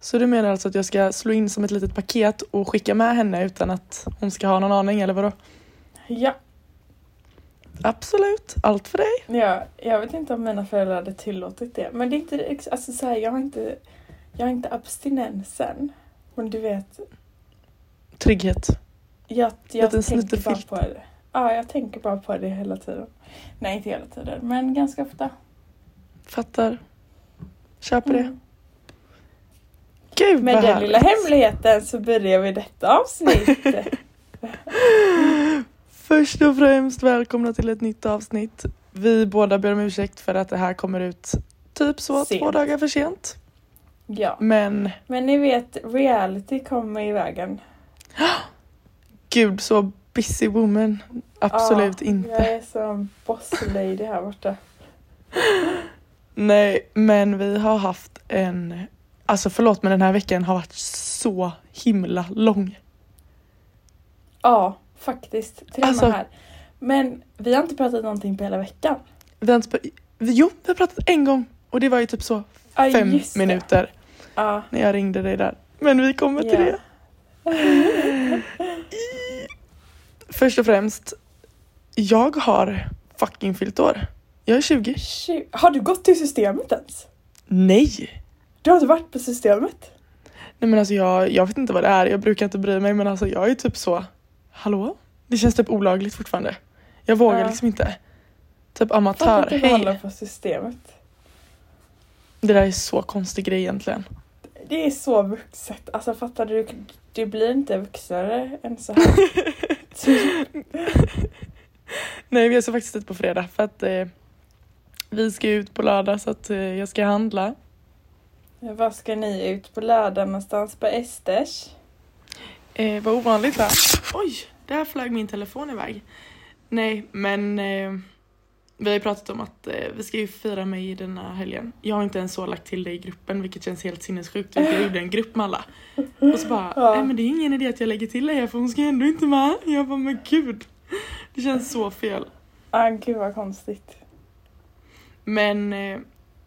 Så du menar alltså att jag ska slå in som ett litet paket och skicka med henne utan att hon ska ha någon aning eller vadå? Ja, Absolut, allt för dig. ja, jag vet inte om mina föräldrar hade tillåtit det. Men det är inte, alltså så här, jag har inte, jag har inte abstinensen. Men du vet, Trygghet. jag, jag Liten tänker bara på det. Ja, jag tänker bara på det hela tiden. Nej, inte hela tiden, men ganska ofta. Fattar. Köper det. Mm. Gud Med den härligt. lilla hemligheten så börjar vi detta avsnitt. Först och främst välkomna till ett nytt avsnitt. Vi båda ber om ursäkt för att det här kommer ut typ så Sent. två dagar för sent. ja, Men men ni vet, reality kommer i vägen. gud så busy woman. Absolut Ja, inte. Jag är som boss lady här borta. Nej, men vi har haft en... Alltså förlåt men den här veckan har varit så himla lång. Ja, faktiskt. Till Alltså- här. Men vi har inte pratat någonting på hela veckan. Vi har inte... Jo, vi har pratat en gång och det var ju typ så Ja, fem minuter Ja, när jag ringde dig där. Men vi kommer till Ja. det. Först och främst, jag har fucking fyllt år. Jag är 20. Tju- Har du gått till systemet ens? Nej! Du har inte varit på systemet? Nej men alltså jag, jag vet inte vad det är, jag brukar inte bry mig men alltså jag är typ så, hallå? Det känns typ olagligt fortfarande. Jag vågar Ja. liksom inte. Typ Fattar amatör, att du håller hej! på systemet. Det där är så konstig grej egentligen. Det är så vuxet. Alltså fattar du? Du blir inte vuxnare än så här. Nej vi ska faktiskt ut på fredag för att eh, vi ska ut på lördag så att eh, jag ska handla. Var ska ni ut på lördag någonstans? På Esters? Eh, vad ovanligt va? Oj, där flög min telefon iväg. Nej, men eh, vi har ju pratat om att eh, vi ska ju fira mig denna helgen. Jag har inte ens så lagt till det i gruppen vilket känns helt sinnessjukt. Jag gjorde en grupp med alla. Och så bara, Ja. nej men det är ingen idé att jag lägger till det här för hon ska ändå inte med. Jag bara, men gud. Det känns så fel. Ah, gud vad konstigt. Men eh,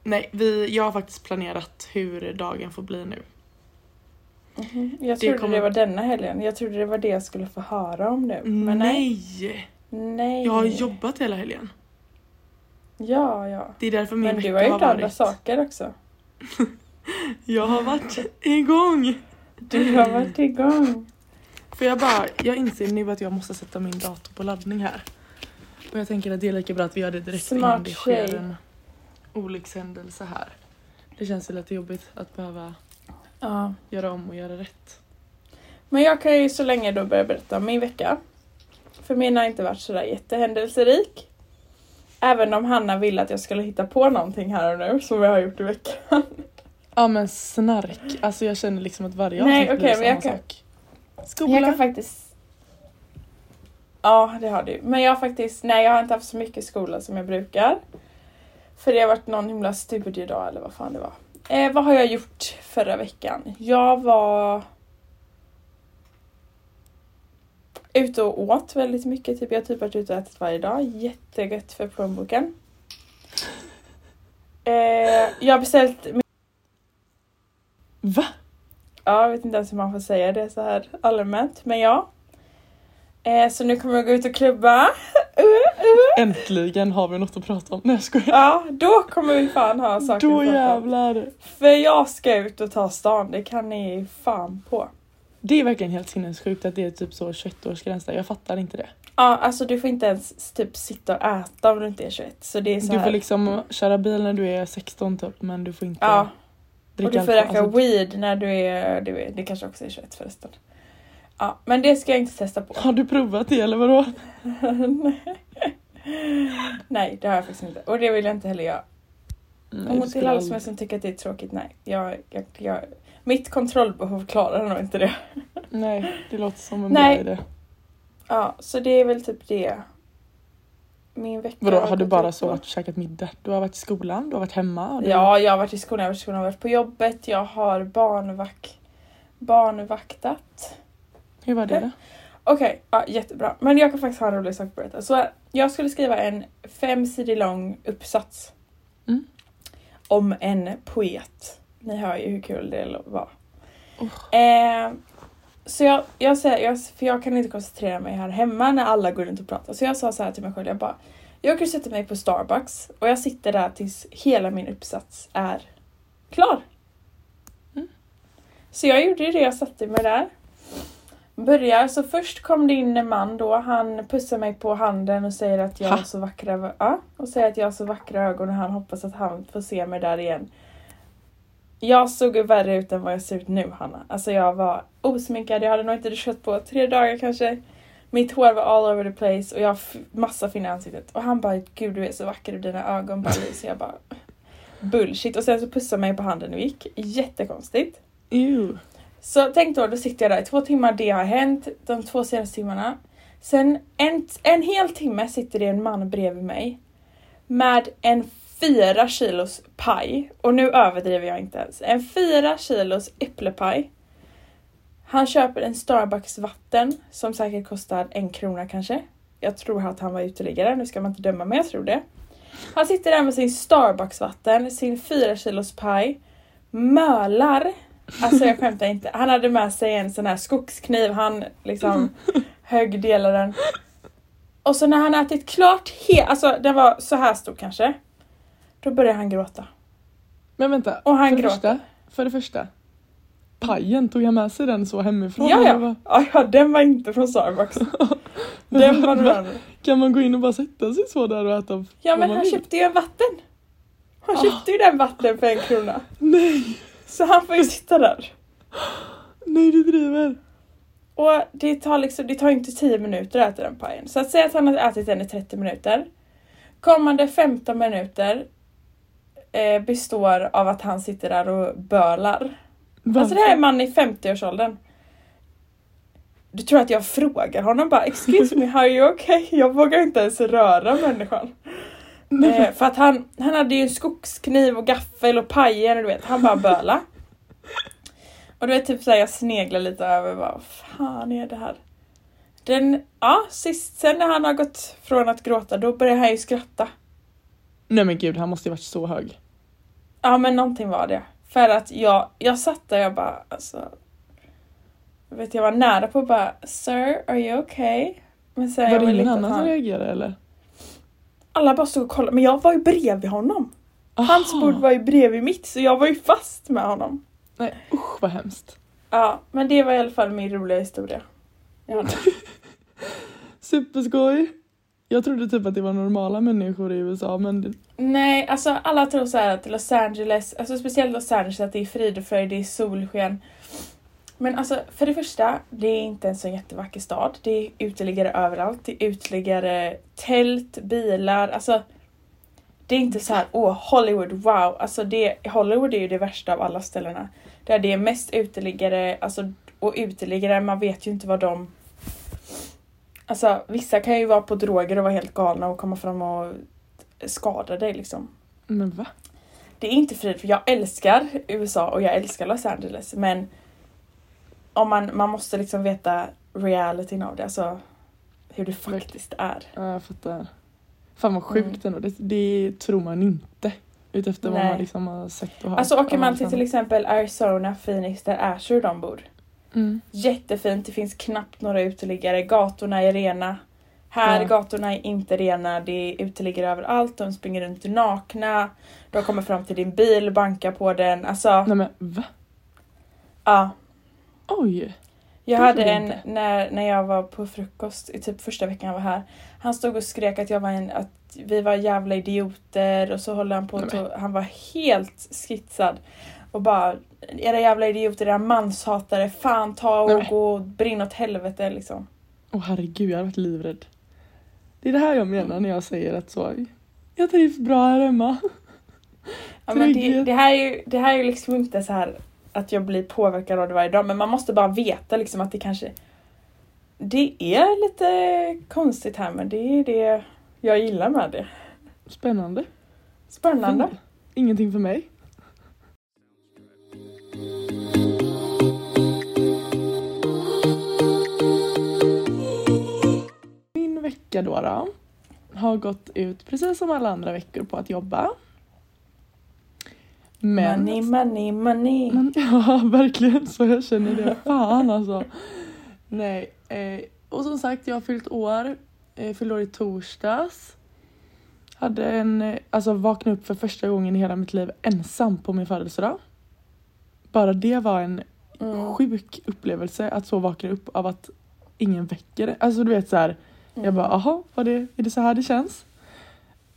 nej, vi, jag har faktiskt planerat hur dagen får bli nu. Mhm. Jag Det trodde kommer- det var denna helgen. Jag trodde det var det jag skulle få höra om nu. Men nej. nej! Nej. Jag har jobbat hela helgen. Ja, ja. Det är därför min Men vecka du har gjort varit. andra saker också. Jag har varit igång! Du har varit igång. För jag bara, jag inser nu att jag måste sätta min dator på laddning här. Och jag tänker att det är lika bra att vi gör det direkt Smart innan det sker tjej. en olyckshändelse här. Det känns ju lite jobbigt att behöva Ja. göra om och göra rätt. Men jag kan ju så länge då börja berätta om min vecka. För min har inte varit sådär jättehändelserik. Även om Hanna ville att jag skulle hitta på någonting här och nu som jag har gjort i veckan. Ja men snark, alltså jag känner liksom att varje Nej, avsnitt okej, blir men jag samma kan- sak. Jag Skola. kan faktiskt... Ja, det har du. Men jag har faktiskt... Nej, jag har inte haft så mycket skola som jag brukar. För det har varit någon himla studiedag eller vad fan det var. Eh, vad har jag gjort förra veckan? Jag var ute och åt väldigt mycket. Typ, jag har typ varit ute och ätit varje dag. Jättegött för plånboken. Eh, jag har beställt... Va? Ja, jag vet inte ens hur man får säga det så här allmänt. Men ja. Eh, så nu kommer jag gå ut och klubba. Uh, uh. Äntligen har vi något att prata om. Nej jag skojar. Ja, då kommer vi fan ha saker Då jävlar. För jag ska ut och ta stan, det kan ni fan på. Det är verkligen helt sinnessjukt att det är typ så 21-årsgräns där. Jag fattar inte det. Ja, alltså du får inte ens typ sitta och äta om du inte är 21. Så det är så Du här. får liksom köra bil när du är 16 typ men du får inte Ja, och du får röka Alltså, weed när du är, du är, det kanske också är 21 förresten. Ja, men det ska jag inte testa på. har du provat det eller vadå? nej, det har jag faktiskt inte. Och det vill jag inte heller göra. Nej, Och du till alla som tycker att det är tråkigt, nej. Jag, jag, jag, mitt kontrollbehov klarar nog inte det. Nej, det låter som en Nej. bra idé. Ja, så det är väl typ det. Min vecka Vadå, har du bara så varit käkat middag? Du har varit i skolan, du har varit hemma? Du... Ja, jag har varit i skolan, jag har varit i skolan, jag har varit på jobbet, jag har barnvak barnvaktat. Hur var det då? Okej, ja, jättebra. Men jag kan faktiskt ha en rolig sak att berätta. Så jag skulle skriva en femsidig lång uppsats. Mm. Om en poet. Ni hör ju hur kul det var. Oh. Eh, så jag, jag, säger, jag, för jag kan inte koncentrera mig här hemma när alla går runt och pratar. Så jag sa så här till mig själv, jag bara Jag kan sätta mig på Starbucks och jag sitter där tills hela min uppsats är klar. Mm. Så jag gjorde det, jag satte mig där. Börjar, så först kom det in en man då, han pussar mig på handen och säger att jag Ha? har så vackra, ja, och säger att jag har så vackra ögon och han hoppas att han får se mig där igen. Jag såg värre ut än vad jag ser ut nu Hanna. Alltså jag var osminkad, jag hade nog inte duschat på tre dagar kanske. Mitt hår var all over the place och jag har massa finnar i ansiktet. Och han bara gud du är så vacker och dina ögon bara lyser. Jag bara bullshit. Och sen så pussade han mig på handen och gick. Jättekonstigt. Ew. Så tänk då, då sitter jag där i två timmar, det har hänt de två senaste timmarna. Sen en, en hel timme sitter det en man bredvid mig med en fyra kilos paj. Och nu överdriver jag inte ens. En fyra kilos äpplepaj. Han köper en Starbucks vatten som säkert kostar en krona kanske. Jag tror att han var uteliggare, nu ska man inte döma men jag tror det. Han sitter där med sin Starbucks vatten, sin fyra kilos paj, mölar Alltså jag skämtar inte. Han hade med sig en sån här skogskniv, han liksom högg delaren. Och så när han ätit klart helt, alltså den var så här stor kanske. Då började han gråta. Men vänta, Och han för, gråter. första, för det första. Pajen, tog jag med sig den så hemifrån? Ja, ja. vad? ja, ja, den var inte från Starbucks. Den var annan. Kan man gå in och bara sätta sig så där och äta? Ja men han vill? köpte ju en vatten. Han Ah. köpte ju den vatten för en krona. Nej, Så han får ju sitta där. nej du driver. Och det tar liksom, det tar inte 10 minuter att äta den pajen. Så att säga att han har ätit den i 30 minuter. Kommande 15 minuter eh, består av att han sitter där och bölar. Alltså det här är en man i 50-årsåldern. Du tror att jag frågar honom bara excuse me, are you okay? Jag vågar inte ens röra människan. Eh, för att han, han hade ju skogskniv och gaffel och pajen och du vet, han bara böla. Och du vet typ såhär jag sneglar lite över vad fan är det här? Den, ja sist, sen när han har gått från att gråta då börjar han ju skratta. Nej men gud, han måste ju varit så hög. Ja men någonting var det. För att jag, jag satt där och jag bara alltså. Jag vet jag var nära på att bara Sir, are you okay? Men sen Var det ingen annan som reagerade eller? Alla bara stod och kollade men jag var ju bredvid honom. Hans Aha. bord var ju bredvid mitt så jag var ju fast med honom. Nej usch vad hemskt. Ja men det var i alla fall min roliga historia. Jag. Superskoj. Jag trodde typ att det var normala människor i USA men det, Nej, alltså alla tror så här att Los Angeles, alltså speciellt Los Angeles, att det är frid och fröjd, det är solsken. Men alltså för det första, det är inte en så jättevacker stad. Det är uteliggare överallt. Det är uteliggare, tält, bilar, alltså. Det är inte så här, åh Hollywood, wow. Alltså det, Hollywood är ju det värsta av alla ställena. Där det är mest uteliggare, alltså och uteliggare, man vet ju inte vad de... Alltså vissa kan ju vara på droger och vara helt galna och komma fram och skada dig liksom. men va? Det är inte frid för jag älskar USA och jag älskar Los Angeles men om man, man måste liksom veta realityn av det, alltså hur det faktiskt är. Ja, jag fattar. Fan vad sjukt ändå, det, det tror man inte. Utefter vad Nej. man liksom har sett och hört. Alltså åker man till till exempel Arizona, Phoenix där Asher de bor. Mm. Jättefint, det finns knappt några uteliggare, gatorna är rena. Här Ja. gatorna är inte rena, det är uteliggare överallt, de springer runt nakna. De kommer fram till din bil, bankar på den, alltså Nej men va? ja. Oj! Jag hade en, när, när jag var på frukost, i typ första veckan jag var här. Han stod och skrek att jag var en, att vi var jävla idioter och så håller han på, att han var helt skitsad. Och bara, era jävla idioter, era manshatare, fan ta Nej, och men- gå och brinna åt helvete liksom. Åh herregud, jag hade varit livrädd. Det är det här jag menar när jag säger att så, jag trivs bra här hemma. Ja, men det, det, här är ju, det här är ju liksom inte så här att jag blir påverkad av det varje dag men man måste bara veta liksom att det kanske Det är lite konstigt här men det är det jag gillar med det. Spännande. Spännande. Fint. Ingenting för mig. Vecka då, då har gått ut precis som alla andra veckor på att jobba. Men... Money, money, money. Men, ja, verkligen så jag känner det. Fan alltså. Nej, eh, och som sagt jag har fyllt år. Eh, fyllde år i torsdags. Hade en, eh, alltså vaknade upp för första gången i hela mitt liv ensam på min födelsedag. Bara det var en Mm. sjuk upplevelse att så vakna upp av att ingen väcker det. Alltså du vet så här. Jag bara, aha, var det, är det så här det känns?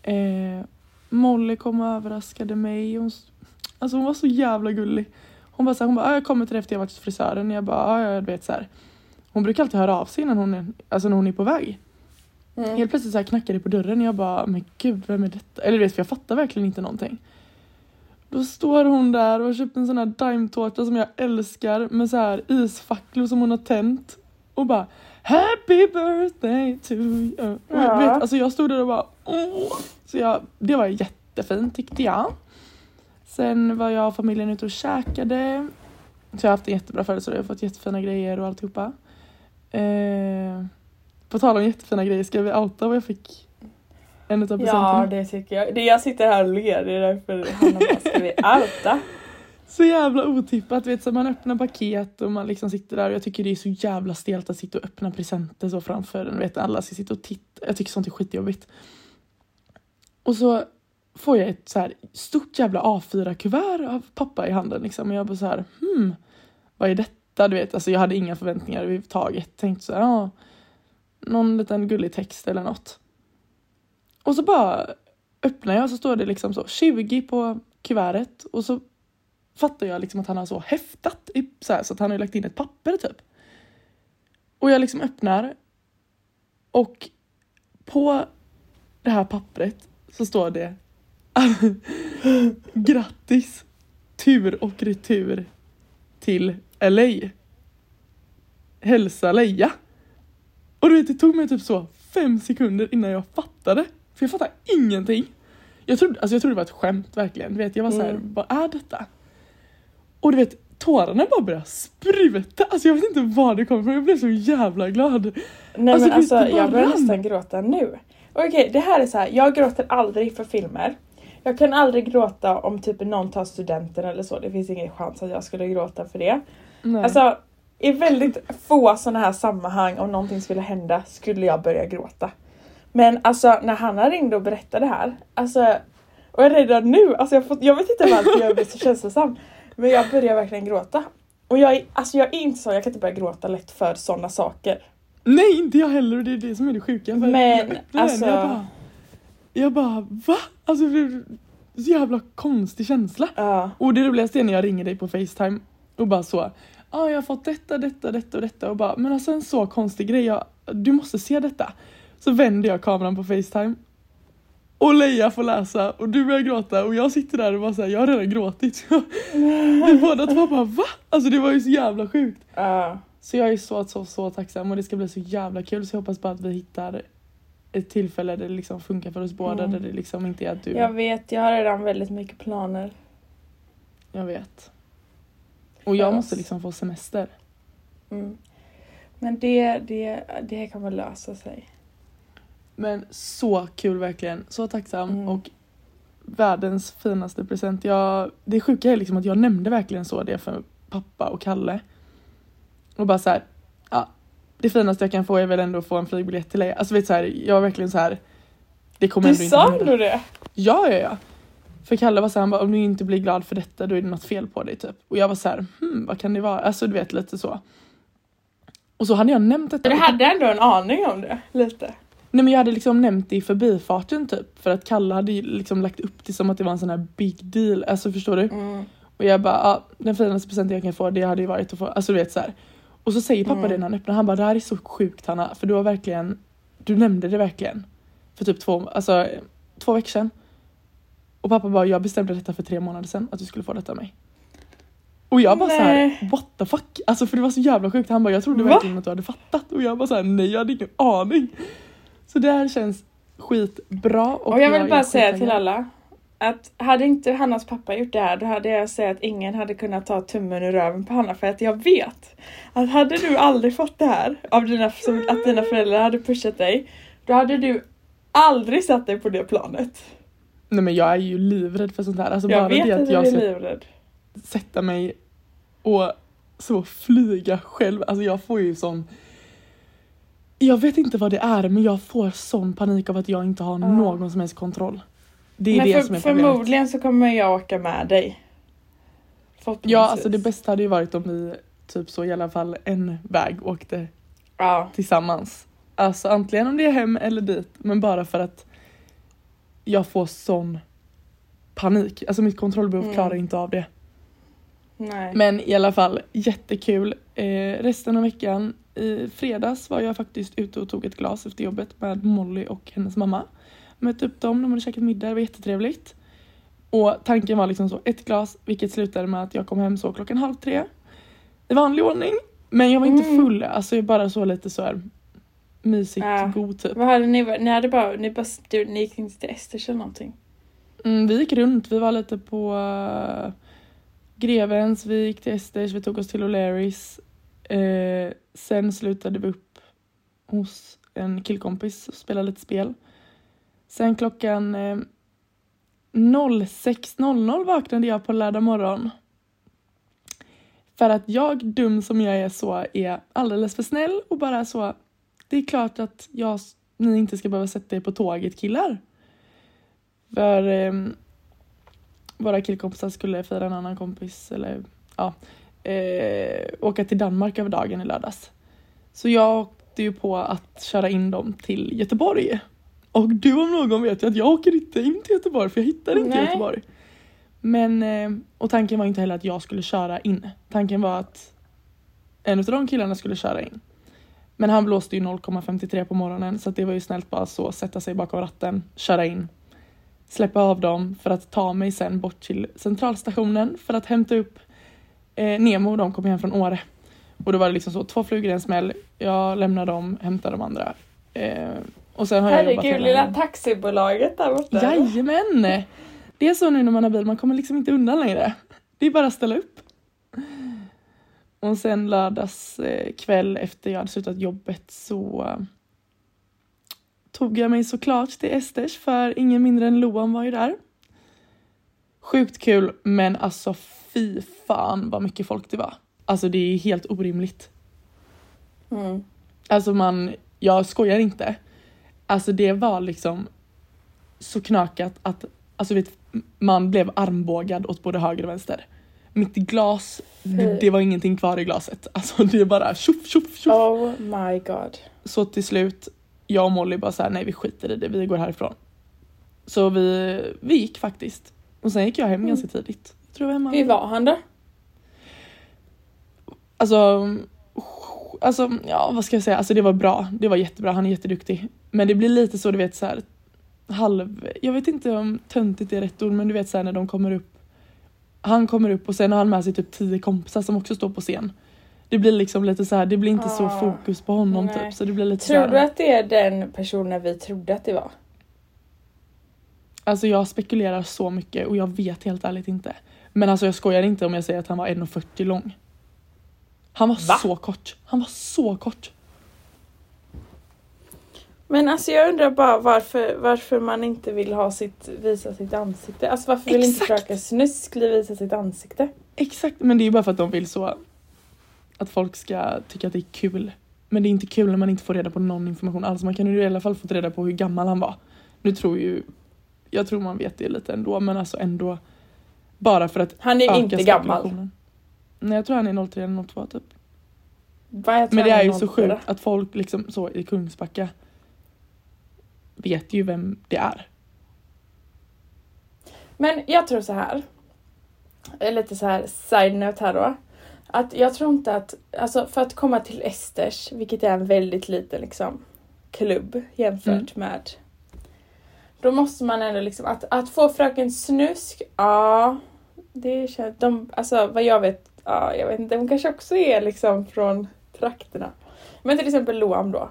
Eh, Molly kom och överraskade mig. Hon, alltså hon var så jävla gullig. Hon bara, så här, hon bara, "Ah, jag kommer till dig efter jag varit hos frisören. Jag bara, "Ah, ja, jag vet så här. Hon brukar alltid höra av sig innan hon är, alltså när hon är på väg. Mm. Helt plötsligt så här knackade det på dörren och jag bara, men gud vem är detta? Eller du vet, för jag fattar verkligen inte någonting. Då står hon där och har köpt en sån här daimtårta som jag älskar med så här isfacklor som hon har tänt. Och bara Happy birthday to you. Och jag, Ja. vet, alltså jag stod där och bara åh. Så jag, det var jättefint tyckte jag. Sen var jag och familjen ute och käkade. Så jag har haft en jättebra födelsedag, jag har fått jättefina grejer och alltihopa. Eh, på tal om jättefina grejer, ska vi outa vad jag fick? En utav presenterna. Ja, det tycker jag. Det jag sitter här och ler, det är därför Hanna bara, ska vi outa? Så jävla otippat, vet, så man öppnar paket och man liksom sitter där och jag tycker det är så jävla stelt att sitta och öppna presenter så framför en. Vet, alla ska sitta och titta. Jag tycker sånt är skitjobbigt. Och så får jag ett så här stort jävla A4-kuvert av pappa i handen liksom. Och jag bara så här, hmm, vad är detta? Du vet, alltså jag hade inga förväntningar överhuvudtaget. Tänkte så här, ja, någon liten gullig text eller något. Och så bara öppnar jag så står det liksom så 20 på kuvertet och så fattar jag liksom att han har så häftat i, så, här, så att han har lagt in ett papper typ. Och jag liksom öppnar och på det här pappret så står det Grattis! Tur och retur till LA. Hälsa Leia. Och du vet det tog mig typ så fem sekunder innan jag fattade. För jag fattade ingenting. Jag trodde, alltså jag trodde det var ett skämt verkligen. Du vet, jag var så här, Mm. vad är detta? Och du vet, tårarna bara började spruta. Alltså jag vet inte var det kom ifrån. Jag blev så jävla glad. Nej Alltså, men alltså jag börjar nästan gråta nu. Okej, det här är så här. jag gråter aldrig för filmer. Jag kan aldrig gråta om typ någon tar studenten eller så. Det finns ingen chans att jag skulle gråta för det. Nej. Alltså i väldigt få sådana här sammanhang om någonting skulle hända skulle jag börja gråta. Men alltså när Hanna ringde och berättade det här, alltså och jag redan nu, alltså jag, får, jag vet inte varför jag blir så känslosam. Men jag börjar verkligen gråta. Och jag är, alltså jag är inte så, jag kan inte börja gråta lätt för sådana saker. Nej, inte jag heller och det är det som är det sjuka. Men, jag alltså- jag bara, jag bara va? Alltså så jävla konstig känsla. Ja. Och det roligaste är när jag ringer dig på Facetime och bara så, ja ah, jag har fått detta, detta, detta och detta och bara, men alltså en så konstig grej, jag, du måste se detta. Så vänder jag kameran på Facetime och Leia får läsa och du börjar gråta och jag sitter där och bara såhär, jag har redan gråtit. Vi båda två bara va? Alltså det var ju så jävla sjukt. Ja. Så jag är så, så, så tacksam och det ska bli så jävla kul så jag hoppas bara att vi hittar ett tillfälle där det liksom funkar för oss båda, Mm. där det liksom inte är att du... Jag vet, jag har redan väldigt mycket planer. Jag vet. Och jag måste liksom få semester. Mm. Men det, det, det kommer lösa sig. Men så kul verkligen. Så tacksam Mm. och världens finaste present. Jag, det sjuka är liksom att jag nämnde verkligen så det för pappa och Kalle. Och bara så här, ja, det finaste jag kan få är väl ändå att få en flygbiljett till dig. Alltså vet så här, jag var verkligen så här. Det kommer Du ändå inte hända. det? Ja, ja, ja. För Kalle var så här, han bara, om du inte blir glad för detta då är det något fel på dig typ. Och jag var så här, hmm, vad kan det vara? Alltså du vet lite så. Och så hade jag nämnt detta. Du hade ändå en aning om det, lite. Nej men jag hade liksom nämnt det i förbifarten typ. För att Kalle hade liksom lagt upp det som att det var en sån här big deal. Alltså förstår du? Mm. Och jag bara, ja, den finaste presenten jag kan få det hade ju varit att få, alltså du vet så här. Och så säger pappa Mm. det när han öppnar, han bara det här är så sjukt Hanna, för du har verkligen, du nämnde det verkligen. För typ två, alltså två veckor sedan. Och pappa bara, jag bestämde detta för tre månader sedan, att du skulle få detta av mig. Och jag bara så här, Nej. what the fuck? Alltså för det var så jävla sjukt, han bara jag trodde Va? verkligen att du hade fattat. Och jag bara så här, nej jag hade ingen aning. Så det här känns skitbra. Och jag vill är bara säga till alla att hade inte Hannas pappa gjort det här då hade jag sagt att ingen hade kunnat ta tummen ur röven på Hanna för att jag vet att hade du aldrig fått det här av dina, att dina föräldrar hade pushat dig Då hade du aldrig satt dig på det planet. Nej men jag är ju livrädd för sånt här. Alltså jag bara vet det att att jag är ska livrädd. sätta mig och så flyga själv. Alltså jag får ju sån... Jag vet inte vad det är men jag får sån panik av att jag inte har Ja. någon som helst kontroll. Det är Men det för, som är problemet. förmodligen så kommer jag åka med dig. Ja alltså det bästa hade ju varit om vi typ så i alla fall en väg åkte Ja. tillsammans. Alltså antingen om det är hem eller dit men bara för att jag får sån panik. Alltså mitt kontrollbehov Mm. klarar inte av det. Nej. Men i alla fall jättekul. Eh, resten av veckan, i fredags var jag faktiskt ute och tog ett glas efter jobbet med Molly och hennes mamma. Mötte upp dem, de hade käkat middag, det var jättetrevligt. Och tanken var liksom så, ett glas, vilket slutade med att jag kom hem så klockan halv tre. I vanlig ordning. Men jag var inte Mm. full, alltså jag bara så lite så här mysigt Ja. god typ. Vad hade ni, ni hade bara, ni bara, du, ni gick inte till Esters eller någonting? Mm, vi gick runt, vi var lite på uh, Grevens, vi gick till Esters, vi tog oss till O'Learys. Eh, sen slutade vi upp hos en killkompis och spelade lite spel. Sen klockan eh, 06.00 vaknade jag på lördag morgon. För att jag, dum som jag är så, är alldeles för snäll och bara så. Det är klart att jag, ni inte ska behöva sätta er på tåget killar. För eh, våra killkompisar skulle fira en annan kompis eller ja, eh, åka till Danmark över dagen i lördags. Så jag åkte ju på att köra in dem till Göteborg. Och du om någon vet ju att jag åker inte in till Göteborg för jag hittar inte Nej. Göteborg. Men, eh, och tanken var inte heller att jag skulle köra in. Tanken var att en av de killarna skulle köra in. Men han blåste ju 0,53 på morgonen så det var ju snällt bara så sätta sig bakom ratten, köra in, släppa av dem för att ta mig sen bort till centralstationen för att hämta upp eh, Nemo och de kom hem från Åre. Och då var det liksom så, två flugor i en smäll. Jag lämnar dem, hämtar de andra. Eh, och sen har jag jobbat Herregud, hela lilla taxibolaget där borta. Jajamän! Det är så nu när man har bil, man kommer liksom inte undan längre. Det är bara att ställa upp. Och sen lördags eh, kväll efter jag hade slutat jobbet så eh, tog jag mig såklart till Esters för ingen mindre än Loan var ju där. Sjukt kul men alltså fy fan vad mycket folk det var. Alltså det är helt orimligt. Mm. Alltså man, jag skojar inte. Alltså det var liksom så knakat att alltså vet, man blev armbågad åt både höger och vänster. Mitt glas, det, det var ingenting kvar i glaset. Alltså det är bara tjoff tjoff tjoff. Oh my god. Så till slut, jag och Molly bara såhär, nej vi skiter i det, vi går härifrån. Så vi, vi gick faktiskt. Och sen gick jag hem ganska tidigt. Jag tror jag var hemma. Hur var han då? Alltså, alltså, ja vad ska jag säga, alltså det var bra. Det var jättebra, han är jätteduktig. Men det blir lite så du vet så här halv, jag vet inte om töntigt är rätt ord men du vet så här när de kommer upp. Han kommer upp och sen har han med sig typ tio kompisar som också står på scen. Det blir liksom lite så här, det blir inte så Ah, fokus på honom nej. typ så det blir lite så Tror här, du att det är den personen vi trodde att det var? Alltså jag spekulerar så mycket och jag vet helt ärligt inte. Men alltså jag skojar inte om jag säger att han var 1,40 lång. Han var Va? så kort. Han var så kort. Men alltså jag undrar bara varför, varför man inte vill ha sitt, visa sitt ansikte. Alltså varför vill inte Exakt. Fröken Snusklig visa sitt ansikte? Exakt, men det är ju bara för att de vill så att folk ska tycka att det är kul. Men det är inte kul när man inte får reda på någon information alls. Man kan ju i alla fall fått reda på hur gammal han var. Nu tror ju, jag tror man vet det lite ändå, men alltså ändå bara för att Han är inte gammal. Nej, jag tror han är 03 eller 02 typ. Va, Men det är ju så 04. sjukt att folk liksom så i Kungsbacka vet ju vem det är. Men jag tror så här. Lite så här side note här då. Att jag tror inte att, alltså för att komma till Esters, vilket är en väldigt liten liksom klubb jämfört Mm. med. Då måste man ändå liksom, att, att få Fröken Snusk, ja. Det känns, de, alltså vad jag vet, ja jag vet inte, de kanske också är liksom från trakterna. Men till exempel Loam då.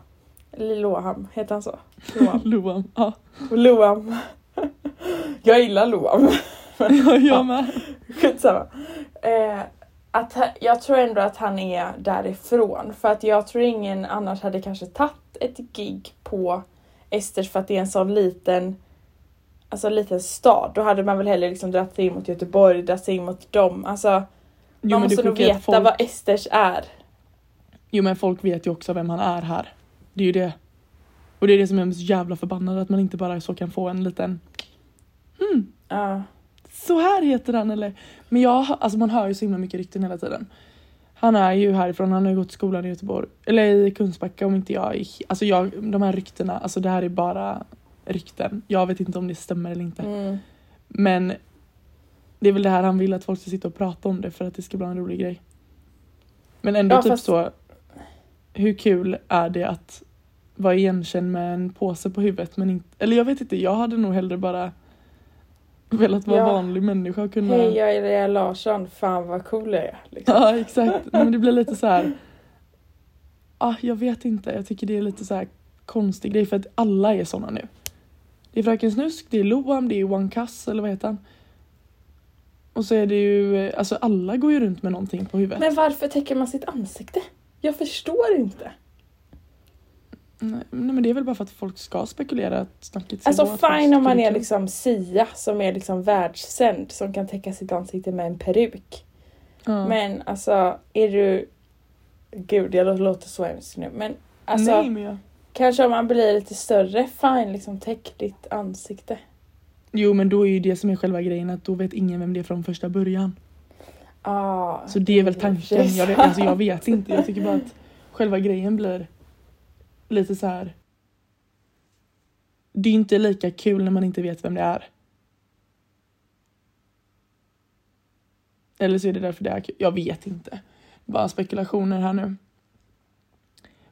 Eller Loam, heter han så? Loam. Loam. Ja, Loam. Jag gillar Loam. ja jag med. Skitsamma. Eh, att, jag tror ändå att han är därifrån. För att jag tror ingen annars hade kanske tagit ett gig på Esters för att det är en sån liten Alltså liten stad. Då hade man väl hellre liksom dragit sig in mot Göteborg, dragit sig in mot dem. Alltså Jo, man måste nog veta folk, vad Esters är. Jo men folk vet ju också vem han är här. Det är ju det. Och det är det som är så jävla förbannad att man inte bara så kan få en liten hmm, Ja. Så här heter han eller men jag, alltså man hör ju så himla mycket rykten hela tiden. Han är ju härifrån, han har ju gått skolan i Göteborg, eller i Kungsbacka om inte jag alltså jag, de här ryktena, alltså det här är bara rykten. Jag vet inte om det stämmer eller inte. Mm. Men det är väl det här han vill att folk ska sitta och prata om det för att det ska bli en rolig grej. Men ändå Ja, typ fast- så, hur kul är det att vara igenkänd med en påse på huvudet men inte, eller jag vet inte, jag hade nog hellre bara velat vara Ja. vanlig människa och kunna Hej jag är Lea Larsson, fan vad cool jag är. Liksom. Ja exakt, men det blir lite så här. Ah, jag vet inte, jag tycker det är lite så här konstig grej för att alla är såna nu. Det är Fröken Snusk, det är Loam, det är One Cuss eller vad heter han? Och så är det ju, alltså alla går ju runt med någonting på huvudet. Men varför täcker man sitt ansikte? Jag förstår inte. Nej, men det är väl bara för att folk ska spekulera att snacket ska Alltså gå fine om man är liksom Sia som är liksom världssänd som kan täcka sitt ansikte med en peruk. Ja. Men alltså är du... Gud jag låter så hemskt nu men alltså Nej men jag... kanske om man blir lite större, fine liksom täck ditt ansikte. Jo men då är ju det som är själva grejen att då vet ingen vem det är från första början. Ah, Så det är väl tanken. Jag alltså jag vet inte. Jag tycker bara att själva grejen blir lite så här. Det är inte lika kul när man inte vet vem det är. Eller så är det därför det är kul. Jag vet inte. Bara spekulationer här nu.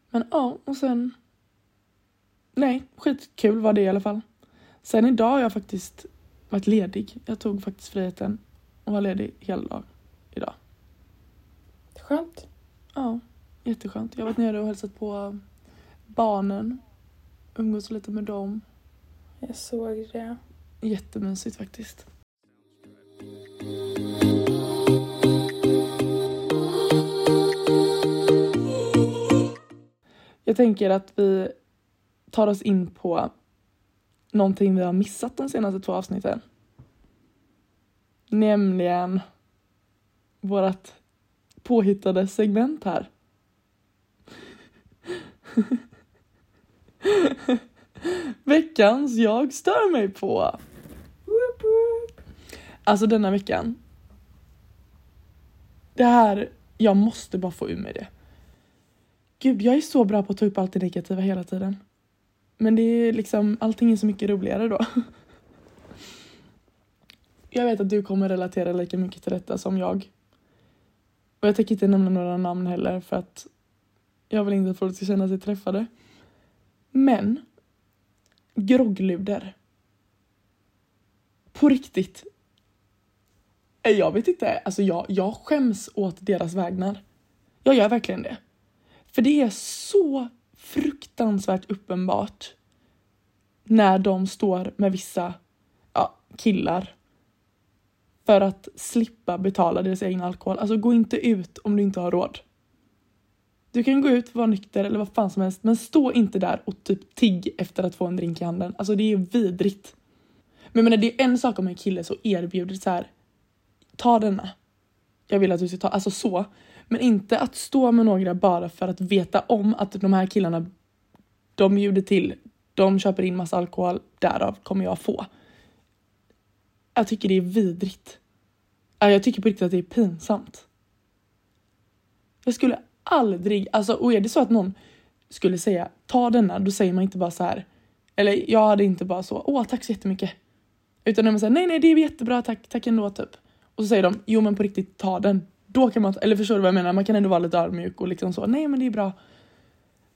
Men ja, och sen... Nej, skitkul var det i alla fall. Sen idag har jag faktiskt varit ledig. Jag tog faktiskt friheten och var ledig hela dagen idag. Skönt. Ja, jätteskönt. Jag har varit nere och hälsat på barnen. Umgås lite med dem. Jag såg det. Jättemysigt faktiskt. Jag tänker att vi tar oss in på någonting vi har missat de senaste två avsnitten. Nämligen vårat påhittade segment här. Veckans jag stör mig på. Alltså denna veckan. Det här, jag måste bara få ur mig det. Gud, jag är så bra på att ta upp allt det negativa hela tiden. Men det är liksom, allting är så mycket roligare då. Jag vet att du kommer relatera lika mycket till detta som jag. Och jag tänker inte nämna några namn heller för att jag vill inte att folk ska känna sig träffade. Men groggluder. På riktigt. Eh, jag vet inte, alltså jag, jag skäms åt deras vägnar. Jag gör verkligen det. För det är så fruktansvärt uppenbart när de står med vissa ja, killar för att slippa betala deras egen alkohol. Alltså gå inte ut om du inte har råd. Du kan gå ut, vara nykter eller vad fan som helst men stå inte där och typ tigg efter att få en drink i handen. Alltså det är vidrigt. Men menar, det är en sak om en kille så erbjuder så här. Ta denna. Jag vill att du ska ta, alltså så. Men inte att stå med några bara för att veta om att de här killarna, de bjuder till, de köper in massa alkohol, därav kommer jag få. Jag tycker det är vidrigt. Jag tycker på riktigt att det är pinsamt. Jag skulle aldrig, alltså och är det så att någon skulle säga ta denna, då säger man inte bara så här. Eller jag hade inte bara så, åh tack så jättemycket. Utan när man säger nej nej det är jättebra tack, tack ändå typ. Och så säger de jo men på riktigt ta den. Då kan man, eller förstår du vad jag menar? Man kan ändå vara lite ödmjuk och liksom så, nej men det är bra.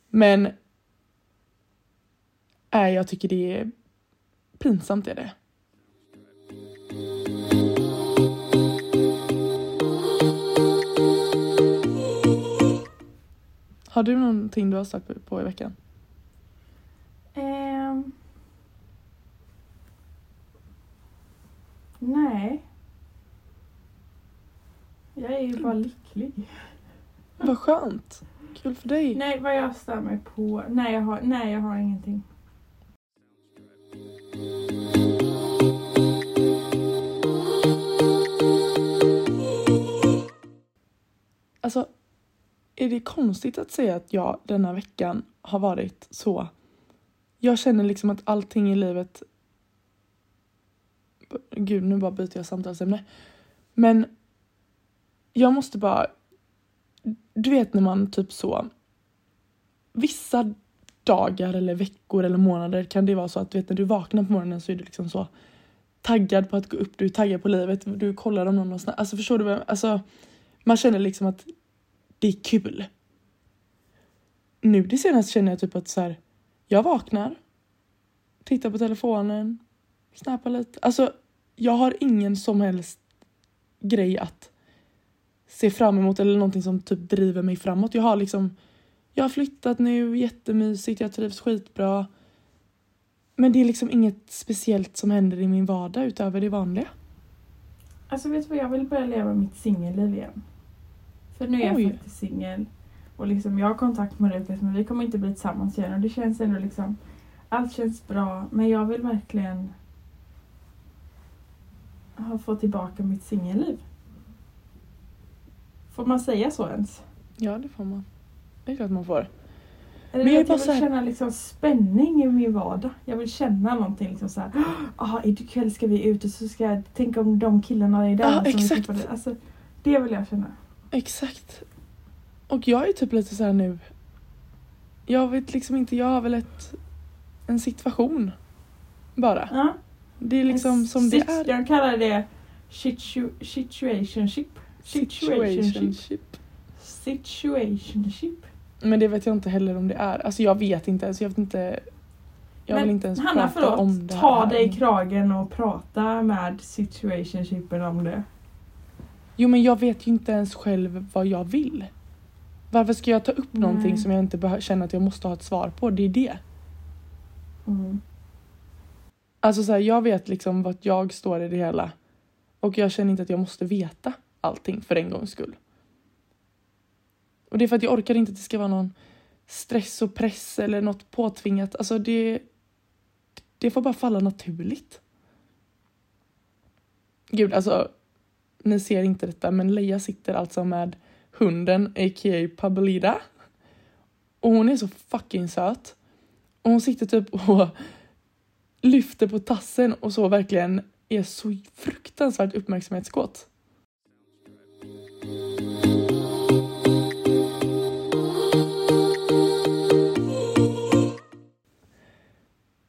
Men Nej, jag tycker det är pinsamt är det. Har du någonting du har stört på i veckan? Eh, nej. Jag är ju bara mm. lycklig. Vad skönt. Kul för dig. Nej, vad jag stör mig på. Nej, jag har, nej, jag har ingenting. Alltså, är det konstigt att säga att jag denna veckan har varit så... Jag känner liksom att allting i livet... Gud, nu bara byter jag samtalsämne. Men jag måste bara... Du vet när man typ så... Vissa dagar eller veckor eller månader kan det vara så att du vet när du vaknar på morgonen så är du liksom så taggad på att gå upp, du är taggad på livet, du kollar om någon har snabbt. Alltså förstår du vad jag, alltså man känner liksom att det är kul. Nu det senaste känner jag typ att så här, jag vaknar, tittar på telefonen, snappar lite. Alltså jag har ingen som helst grej att se fram emot eller någonting som typ driver mig framåt. Jag har liksom, jag har flyttat nu, jättemysigt, jag trivs skitbra. Men det är liksom inget speciellt som händer i min vardag utöver det vanliga. Alltså vet du vad, jag vill börja leva mitt singelliv igen. För nu är Oj. jag faktiskt singel. Och liksom jag har kontakt med Lukas men vi kommer inte bli tillsammans igen och det känns ändå liksom allt känns bra men jag vill verkligen ha fått tillbaka mitt singelliv. Får man säga så ens? Ja, det får man. Det är klart man får. Eller Men jag jag, vill så här- känna liksom spänning i min vardag. Jag vill känna någonting liksom såhär, ah, ikväll ska vi ut och så ska jag tänka om de killarna är där. Vi exakt. träffade." Alltså, det vill jag känna. Exakt. Och jag är typ lite så här nu. Jag vet liksom inte, jag har väl ett, en situation. Bara. Ja. Det är liksom som det är. Jag kallar det situ- situationship. Situationship. Situationship. Men det vet jag inte heller om det är. Alltså jag vet inte ens. Jag vet inte. Jag Men vill inte ens Hanna prata om förlåt, det här. ta dig i kragen och prata med situationshipen om det. Jo men jag vet ju inte ens själv vad jag vill. Varför ska jag ta upp någonting Nej. som jag inte känner att jag måste ha ett svar på? Det är det. Mm. Alltså så här, jag vet liksom vart jag står i det hela. Och jag känner inte att jag måste veta allting för en gångs skull. Och det är för att jag orkar inte att det ska vara någon stress och press eller något påtvingat. Alltså det, det får bara falla naturligt. Gud, alltså ni ser inte detta men Leia sitter alltså med hunden a.k.a. Pablida. Och hon är så fucking söt. Och hon sitter typ och lyfter på tassen och så verkligen är så fruktansvärt uppmärksamhetskåt.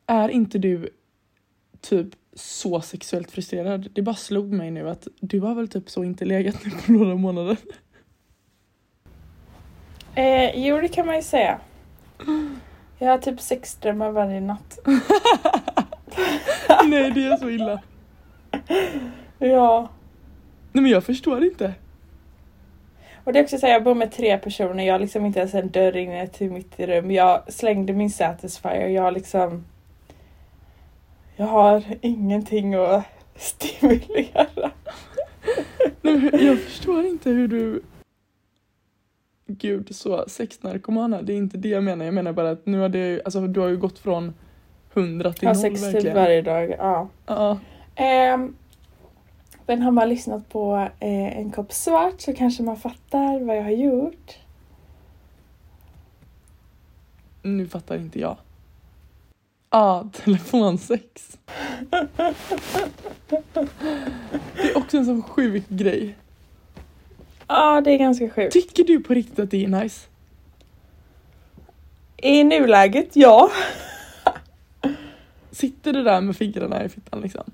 Är inte du typ så sexuellt frustrerad? Det bara slog mig nu att du har väl typ så inte legat nu på några månader. Eh, jo, det kan man ju säga. Jag har typ sexdrömmar varje natt. Nej, det är så illa. Ja. Nej men jag förstår inte. Och det är också så här, jag bor med tre personer, jag har liksom inte ens en dörr inne till mitt rum. Jag slängde min Satisfyer, jag har liksom... Jag har ingenting att stimulera. Nej, jag förstår inte hur du... Gud, så sexnarkomana, det är inte det jag menar. Jag menar bara att nu har det, alltså, du har ju gått från 100 till Jag har 0 sex typ varje dag, ja. Ja. Um, men har man lyssnat på eh, en kopp svart så kanske man fattar vad jag har gjort. Nu fattar inte jag. Ja, telefonsex. Det är också en sån sjuk grej. Ja, det är ganska sjukt. Tycker du på riktigt att det är nice? I nuläget, ja. Sitter du där med fingrarna i fittan liksom?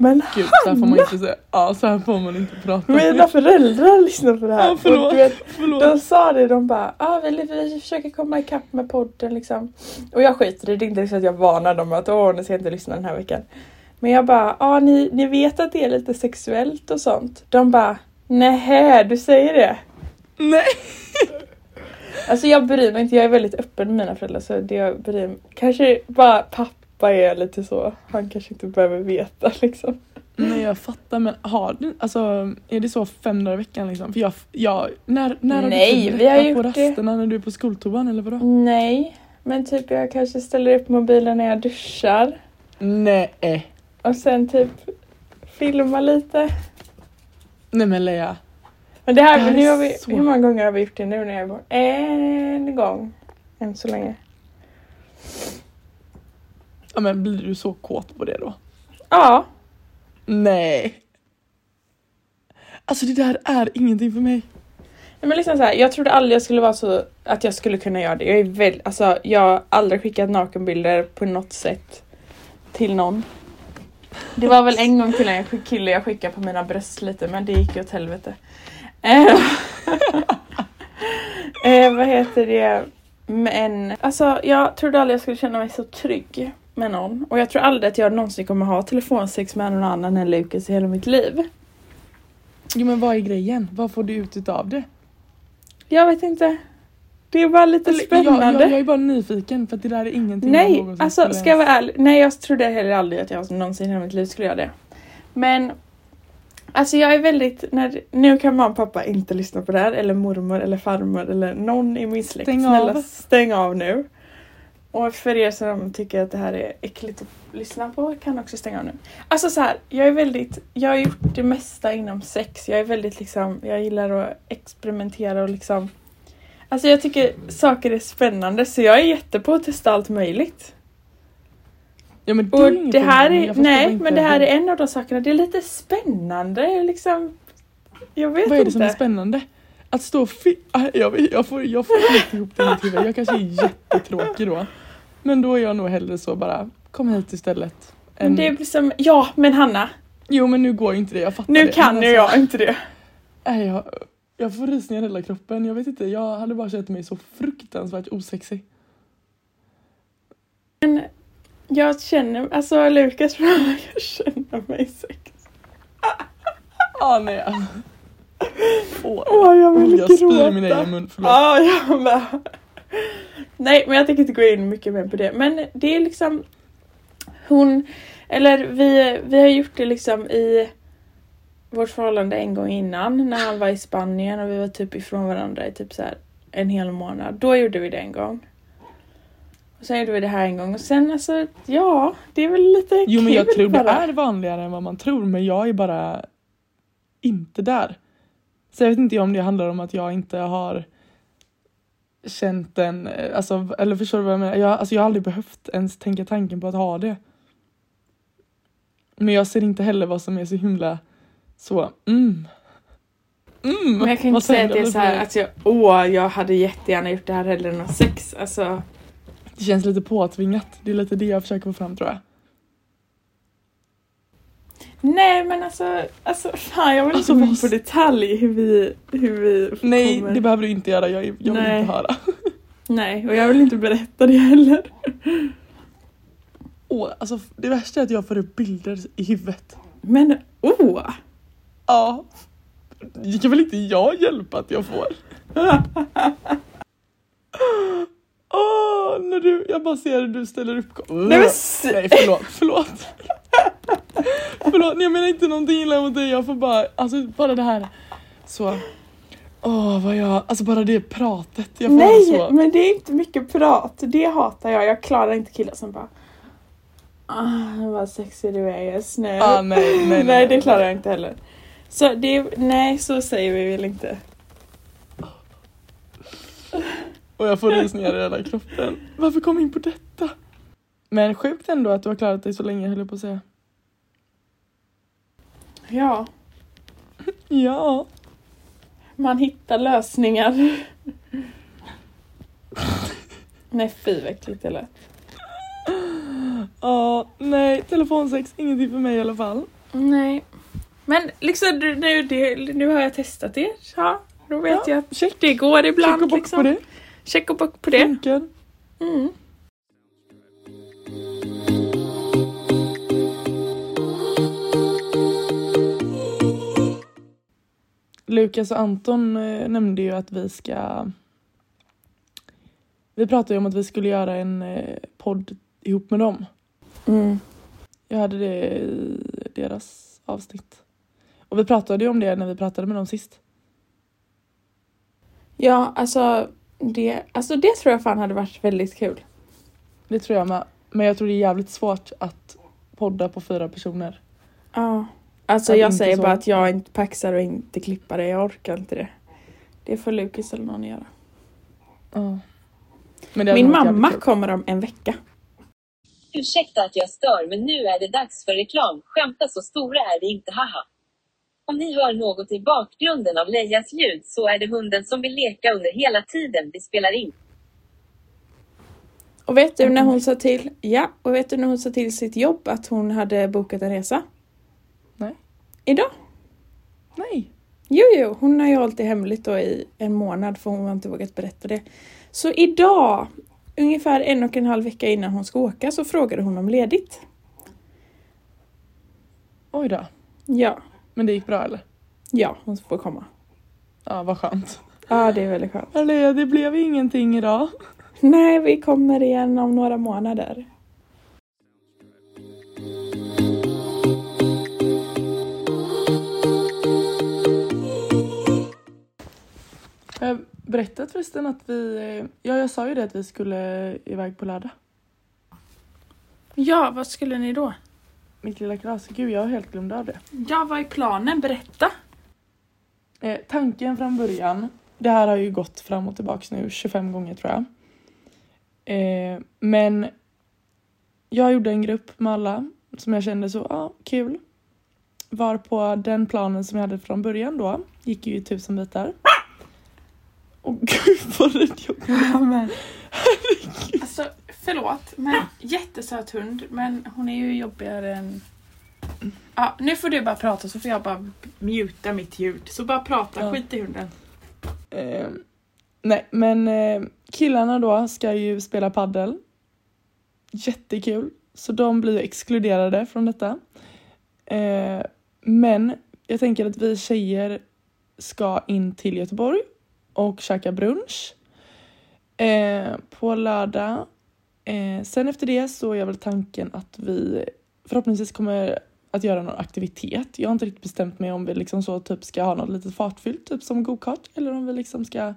Men Gud, så här får man inte säga. Ja, så här får man inte prata. mina föräldrar lyssnar på det här. Ja, förlåt. Och du vet, Förlåt. de sa det, de bara ah, vi, vi försöker komma ikapp med podden liksom. Och jag skiter i det, det är inte så att jag varnar dem att åh, ni ska inte lyssna den här veckan. Men jag bara, ah, ni, ni vet att det är lite sexuellt och sånt. De bara, nähä, du säger det. Nej! Alltså jag bryr mig inte, jag är väldigt öppen med mina föräldrar så det jag bryr mig. Kanske bara pappa är lite så, han kanske inte behöver veta liksom. Nej jag fattar men har du, alltså är det så fem dagar i veckan liksom? För jag, jag när, när har Nej, du typ vi har berättat på gjort det. rasterna när du är på skoltoan eller vadå? Nej, men typ jag kanske ställer upp mobilen när jag duschar. Nej. Och sen typ filma lite. Nej men Lea. Men det här, Det här är nu har vi, så- hur många gånger har vi gjort det nu när jag borta? En gång. Än så länge. Ja men blir du så kåt på det då? Ja. Nej. Alltså det där är ingenting för mig. Nej, Men liksom så här, jag trodde aldrig jag skulle vara så att jag skulle kunna göra det. Jag är väl, alltså jag har aldrig skickat nakenbilder på något sätt till någon. Det var väl en gång till en kille jag skickade på mina bröst lite men det gick ju åt helvete. Eh, eh, vad heter det? Men alltså jag trodde aldrig jag skulle känna mig så trygg med någon. Och jag tror aldrig att jag någonsin kommer ha telefonsex med någon annan än Lukas i hela mitt liv. Jo men vad är grejen? Vad får du ut utav det? Jag vet inte. Det är bara lite Eller, spännande. Jag, jag, jag är bara nyfiken för att det där är ingenting Nej, alltså ska jag vara ärlig. Nej, jag trodde heller aldrig att jag någonsin i hela mitt liv skulle göra det. Men alltså jag är väldigt, när, nu kan mamma och pappa inte lyssna på det här eller mormor eller farmor eller någon i min släkt. Stäng Snälla av. stäng av nu. Och för er som tycker att det här är äckligt att lyssna på kan också stänga av nu. Alltså så här, jag är väldigt, jag har gjort det mesta inom sex. Jag är väldigt liksom, jag gillar att experimentera och liksom Alltså jag tycker saker är spännande så jag är jätte på att testa allt möjligt. Ja men det Och det här är, nej inte men det här är en av de sakerna, det är lite spännande liksom. Jag vet Vad är det inte. som är spännande? Att stå och jag, jag, får, jag får inte ihop det i mitt huvud. Jag kanske är jättetråkig då. Men då är jag nog hellre så bara, kom hit istället. Men det är som, ja men Hanna, Jo men nu går ju inte det, jag fattar nu det. kan Men ju alltså, jag inte det. Nej, jag, jag får rysningar i hela kroppen. Jag vet inte, jag hade bara känt mig så fruktansvärt osexig. Jag känner, alltså Lukas jag känner mig sex. Ah, nej. Åh, jag vill jag spyr i gråta. min egen mun, förlåt. Ja, jag med. Nej, men jag tänker inte gå in mycket mer på det. Men det är liksom hon, eller vi, vi har gjort det liksom i vårt förhållande en gång innan när han var i Spanien och vi var typ ifrån varandra i typ så en hel månad. Då gjorde vi det en gång. Och sen gjorde vi det här en gång och sen alltså, ja, det är väl lite Jo men jag tror det bara. är vanligare än vad man tror men jag är bara inte där. Så jag vet inte om det handlar om att jag inte har känt den, eh, alltså, eller förstår du vad jag menar? Jag, alltså, jag har aldrig behövt ens tänka tanken på att ha det. Men jag ser inte heller vad som är så himla så, mm. Mm. Men jag kan inte säga att det är så här att jag, åh, jag hade jättegärna gjort det här hellre än att sex. Alltså, Det känns lite påtvingat. Det är lite det jag försöker få fram tror jag. Nej men alltså, alltså fan jag vill Alltså, inte gå måste- på detalj hur vi, hur vi Nej, kommer. det behöver du inte göra. Jag, jag vill Nej. inte höra. Nej, och jag vill inte berätta det heller. Åh, alltså, det värsta är att jag får upp bilder i huvudet. Men åh! Ja. Det kan väl inte jag hjälpa att jag får? Åh, när du, jag bara ser hur du ställer upp Nej men Nej förlåt, förlåt. förlåt, jag menar inte någonting illa mot dig. Jag får bara, alltså bara det här. Så. Åh vad jag, alltså bara det pratet. Jag får Nej, så. men det är inte mycket prat. Det hatar jag. Jag klarar inte killar som bara Ah, vad sexig du är just nu. Ah, nej, nej, nej, nej, det klarar jag inte heller. Så det, nej, så säger vi väl inte. Och jag får rysningar i hela kroppen. Varför kom vi in på detta? Men sjukt ändå att du har klarat dig så länge höll jag på att säga. Ja, Ja. man hittar lösningar. nej, fy vad äckligt det lät. Ja, nej, telefonsex, ingenting för mig i alla fall. Nej. Men liksom nu, nu, det, nu har jag testat det. Ja, då vet Ja, jag att check. det går ibland. Check och bock liksom. på det. Check och bock på det. Funkar. Mm. Lukas och Anton eh, nämnde ju att vi ska... Vi pratade ju om att vi skulle göra en eh, podd ihop med dem. Mm. Jag hade det i deras avsnitt. Och vi pratade ju om det när vi pratade med dem sist. Ja, alltså det, alltså det tror jag fan hade varit väldigt kul. Det tror jag med. Men jag tror det är jävligt svårt att podda på fyra personer. Ja. Alltså jag säger så. bara att jag inte paxar och inte klippare, jag orkar inte det. Det får Lukas eller någon göra. Det hade Min mamma kommer om en vecka. Ursäkta att jag stör men nu är det dags för reklam. Skämta så stora är det inte haha. Om ni hör något i bakgrunden av Lejas ljud så är det hunden som vill leka under hela tiden vi spelar in. Och vet du när hon sa till, ja, och vet du när hon sa till sitt jobb att hon hade bokat en resa? Idag. Nej. Jo, jo, hon har ju hållit det hemligt då i en månad för hon har inte vågat berätta det. Så idag, ungefär en och en halv vecka innan hon ska åka, så frågade hon om ledigt. Oj då. Ja, Men det gick bra eller? ja, hon får komma. Ja, vad skönt. Ja, det är väldigt skönt. Eller det blev ingenting idag. Nej, vi kommer igen om några månader. Har jag berättat förresten att vi... eh, Ja, jag sa ju det att vi skulle iväg på lördag. Ja, vad skulle ni då? Mitt lilla kalas. Gud, jag har helt glömt av det. Ja, vad är planen? Berätta! Eh, tanken från början, det här har ju gått fram och tillbaks nu 25 gånger tror jag. Eh, men jag gjorde en grupp med alla som jag kände så, ja, ah, kul. Var på den planen som jag hade från början då, gick ju i tusen bitar. Och gud vad rädd jag Ja, men... Alltså, förlåt, men jättesöt hund, men hon är ju jobbigare än... Ja, nu får du bara prata så får jag bara muta mitt ljud. Så bara prata, Ja. skit i hunden. Eh, nej, men eh, killarna då ska ju spela paddel. Jättekul. Så de blir exkluderade från detta. Eh, men jag tänker att vi tjejer ska in till Göteborg och käka brunch eh, på lördag. Eh, sen efter det så är väl tanken att vi förhoppningsvis kommer att göra någon aktivitet. Jag har inte riktigt bestämt mig om vi liksom så typ ska ha något litet fartfyllt, typ som gokart eller om vi liksom ska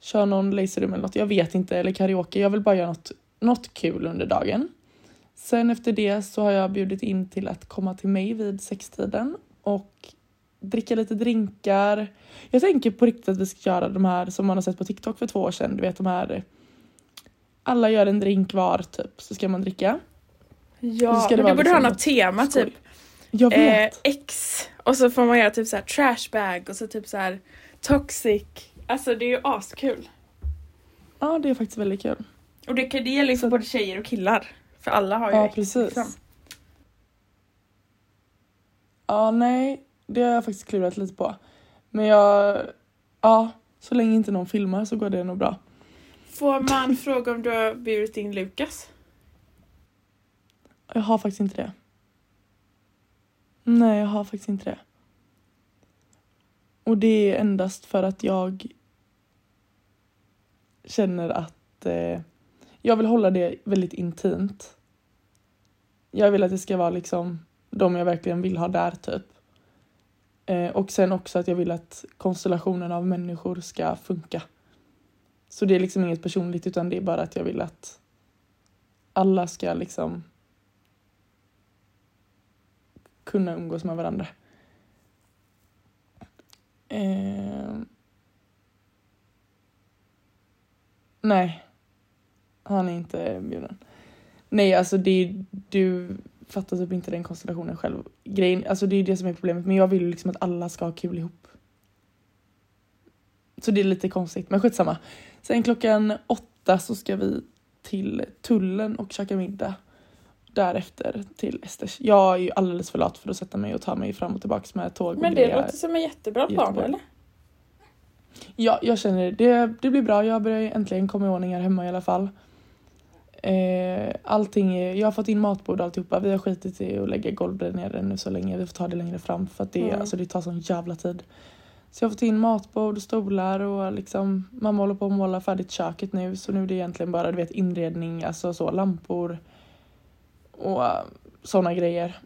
köra någon laserrum eller något. Jag vet inte, eller karaoke. Jag vill bara göra något, något kul under dagen. Sen efter det så har jag bjudit in till att komma till mig vid sextiden och dricka lite drinkar. Jag tänker på riktigt att vi ska göra de här som man har sett på TikTok för två år sedan. Du vet de här alla gör en drink var typ, så ska man dricka. Ja, men du borde ha liksom något tema skoj. typ. Jag Eh, vet. X och så får man göra typ så här trashbag och så typ så här toxic. Alltså det är ju askul. Ja, det är faktiskt väldigt kul. Och det, kan- det gäller ju för både tjejer och killar. För alla har ju Ja, X, precis. liksom. Ja, nej, det har jag faktiskt klurat lite på. Men jag, ja, så länge inte någon filmar så går det nog bra. Får man fråga om du har burit in Lukas? Jag har faktiskt inte det. Nej, jag har faktiskt inte det. Och det är endast för att jag känner att eh, jag vill hålla det väldigt intimt. Jag vill att det ska vara liksom de jag verkligen vill ha där typ. Eh, och sen också att jag vill att konstellationen av människor ska funka. Så det är liksom inget personligt utan det är bara att jag vill att alla ska liksom kunna umgås med varandra. Eh... Nej. Han är inte bjuden. Nej, alltså det du fattar typ inte den konstellationen själv. Grejen, alltså det är det som är problemet. Men jag vill ju liksom att alla ska ha kul ihop. Så det är lite konstigt, men skitsamma. Sen klockan åtta så ska vi till tullen och käka middag därefter till Esters. Jag är ju alldeles för lat för att sätta mig och ta mig fram och tillbaks med tåg. Men det låter som en jättebra plan eller? Ja, jag känner det. Det blir bra. Jag börjar äntligen komma i ordning här hemma i alla fall. Eh, allting är, jag har fått in matbord och alltihopa. Vi har skitit i att lägga golv där nere nu så länge. Vi får ta det längre fram för att det, Mm. alltså, det tar sån jävla tid. Så jag har fått in matbord och stolar och liksom mamma håller på att måla färdigt köket nu så nu är det egentligen bara du vet inredning, alltså så lampor och sådana grejer.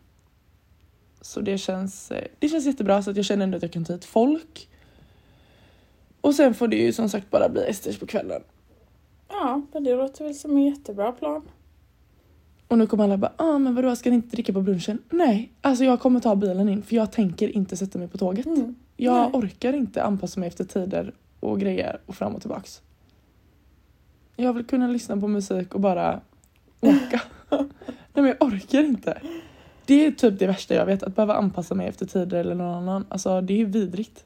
Så det känns, eh, det känns jättebra så att jag känner ändå att jag kan ta hit folk. Och sen får det ju som sagt bara bli Esters på kvällen. Ja, men det låter väl som en jättebra plan. Och nu kommer alla bara, ah men vadå ska ni inte dricka på brunchen? Nej, alltså jag kommer ta bilen in för jag tänker inte sätta mig på tåget. Mm. Jag Nej. orkar inte anpassa mig efter tider och grejer och fram och tillbaks. Jag vill kunna lyssna på musik och bara åka. Nej men jag orkar inte. Det är typ det värsta jag vet, att behöva anpassa mig efter tider eller någon annan. Alltså det är ju vidrigt.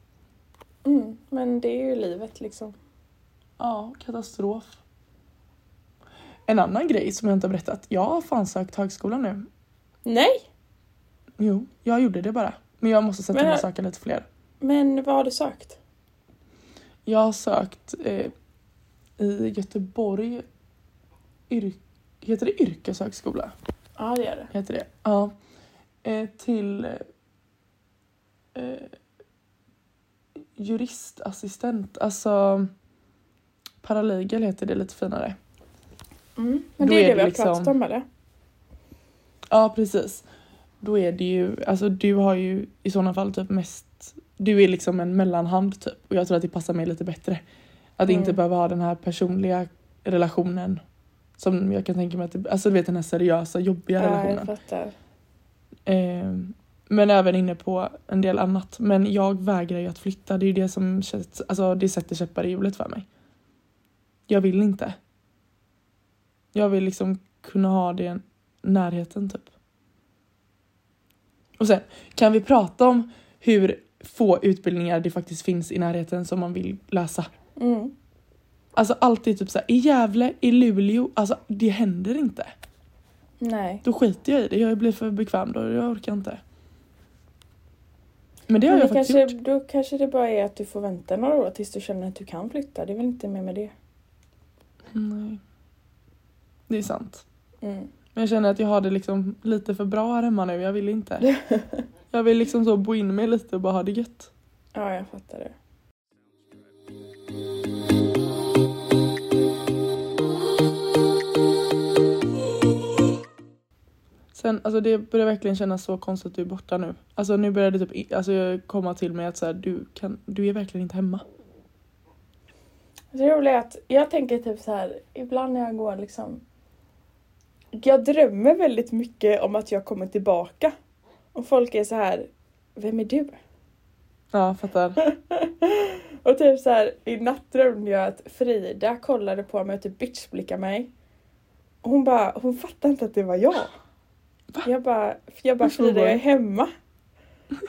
Mm. Men det är ju livet liksom. Ja, katastrof. En annan grej som jag inte har berättat. Jag har fan sökt högskolan nu. Nej! Jo, jag gjorde det bara. Men jag måste sätta Men- mig och söka lite fler. Men vad har du sökt? Jag har sökt eh, i Göteborg. Yr- heter det yrkeshögskola? Ja det gör det. Heter det? Ja. Eh, till eh, juristassistent. Alltså paralegal heter det lite finare. Mm. Men det är det det vi har liksom- pratat om eller? Ja precis. Då är det ju, alltså du har ju i sådana fall typ mest, du är liksom en mellanhand typ och jag tror att det passar mig lite bättre. Att Mm. inte behöva ha den här personliga relationen som jag kan tänka mig att, det, alltså du vet den här seriösa jobbiga Ja, jag relationen. fattar. Eh, men även inne på en del annat. Men jag vägrar ju att flytta, det är ju det som känns, alltså det sätter käppar i hjulet för mig. Jag vill inte. Jag vill liksom kunna ha den närheten typ. Och sen kan vi prata om hur få utbildningar det faktiskt finns i närheten som man vill läsa. Mm. Alltså alltid typ så här, i Gävle, i Luleå, alltså det händer inte. Nej. Då skiter jag i det, jag blir för bekväm då, jag orkar inte. Men det har Men jag det faktiskt kanske, gjort. då kanske det bara är att du får vänta några år tills du känner att du kan flytta. Det är väl inte mer med det. Nej. Det är sant. Mm. Men jag känner att jag har det liksom lite för bra här hemma nu, jag vill inte. Jag vill liksom så bo in mig lite och bara ha det gött. Ja, jag fattar det. Sen, alltså det börjar verkligen kännas så konstigt att du är borta nu. Alltså nu börjar det typ alltså, komma till mig att så här, du, kan, du är verkligen inte hemma. Det roliga är att jag tänker typ så här, ibland när jag går liksom... Jag drömmer väldigt mycket om att jag kommer tillbaka. Och folk är så här, vem är du? Ja, fattar. Och typ så här, i natt drömde jag att Frida kollade på mig och typ bitchblickade mig. Och hon bara, hon fattade inte att det var jag. Jag bara, jag bara Frida jag är hemma.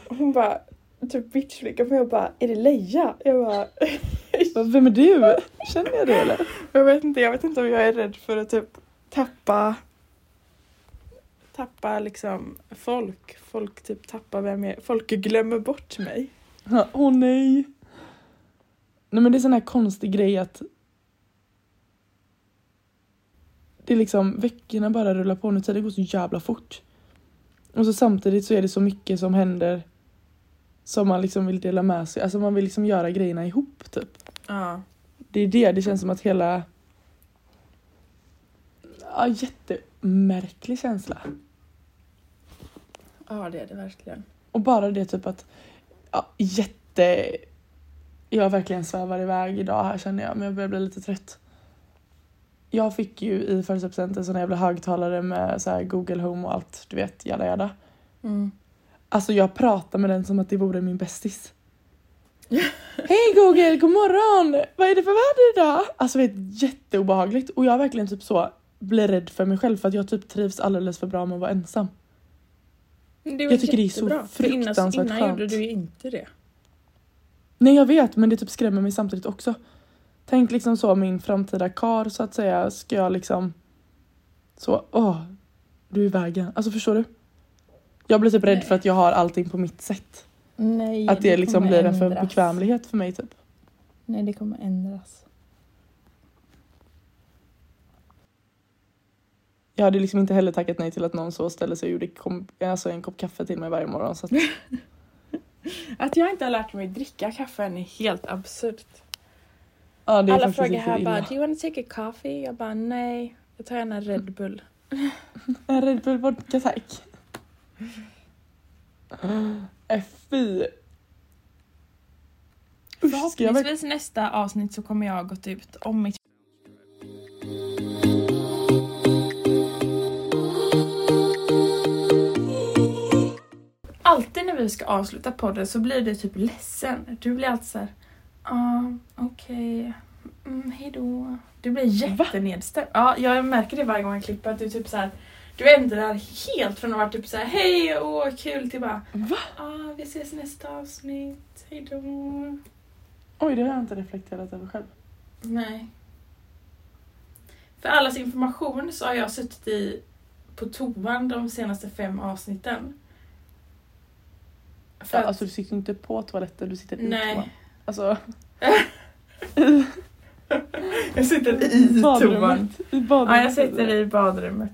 Och hon bara, typ bitchblickade mig och bara, är det Leia? Jag bara, Vad- Vem är du? Känner jag det eller? jag vet inte, jag vet inte om jag är rädd för att typ tappa tappa liksom folk. Folk typ tappar vem jag Folk glömmer bort mig. Åh nej. Nej men det är sån här konstig grej att det är liksom veckorna bara rullar på nu, tiden går så jävla fort. Och så samtidigt så är det så mycket som händer som man liksom vill dela med sig, alltså man vill liksom göra grejerna ihop typ. Ja. Det är det, det känns som att hela... Ja, jättemärklig känsla. Ja det är det verkligen. Och bara det typ att, ja, jätte... Jag verkligen svävar iväg idag här känner jag, men jag börjar bli lite trött. Jag fick ju i födelsedagspresent en här jävla högtalare med så här Google Home och allt, du vet, jada jada. Mm. Alltså jag pratar med den som att det vore min bästis. Hej Google, god morgon! Vad är det för väder idag? Alltså det är jätteobehagligt och jag verkligen typ så blir rädd för mig själv för att jag typ trivs alldeles för bra med att vara ensam. Det Jag tycker det är så För innan, fruktansvärt innan skönt. gjorde du ju inte det. Nej jag vet men det typ skrämmer mig samtidigt också. Tänk liksom så min framtida kar så att säga ska jag liksom så, åh, du är i vägen. Alltså förstår du? Jag blir typ rädd Nej. för att jag har allting på mitt sätt. Nej, Att det, liksom kommer blir en för ändras. bekvämlighet för mig typ. Nej, det kommer ändras. Jag hade liksom inte heller tackat nej till att någon så ställer sig och gjorde kom, alltså en kopp kaffe till mig varje morgon. Så att, Att jag inte har lärt mig dricka kaffe än är helt absurt. ja, är Alla frågar här bara, do you want to take a coffee? Jag bara, nej. Jag tar gärna Red Bull. En Red Bull vodka tack. Äh, fy. Usch, ska jag. Förhoppningsvis nästa avsnitt så kommer jag ha gått ut om mitt vi ska avsluta podden så blir du typ ledsen. Du blir alltid såhär, ja okej, mm, hejdå. Du blir jättenedstämd. Ja, jag märker det varje gång jag klipper att du typ så här. Du ändrar helt från att vara typ såhär hej och kul till bara Va? ah, vi ses nästa avsnitt, hejdå. Oj, det har jag inte reflekterat över själv. Nej. För allas information så har jag suttit i på toan de senaste fem avsnitten. För att- alltså du sitter inte på toaletten, du sitter i Nej. toan. Alltså, jag sitter i toan. I badrummet. Ja, jag sitter i badrummet.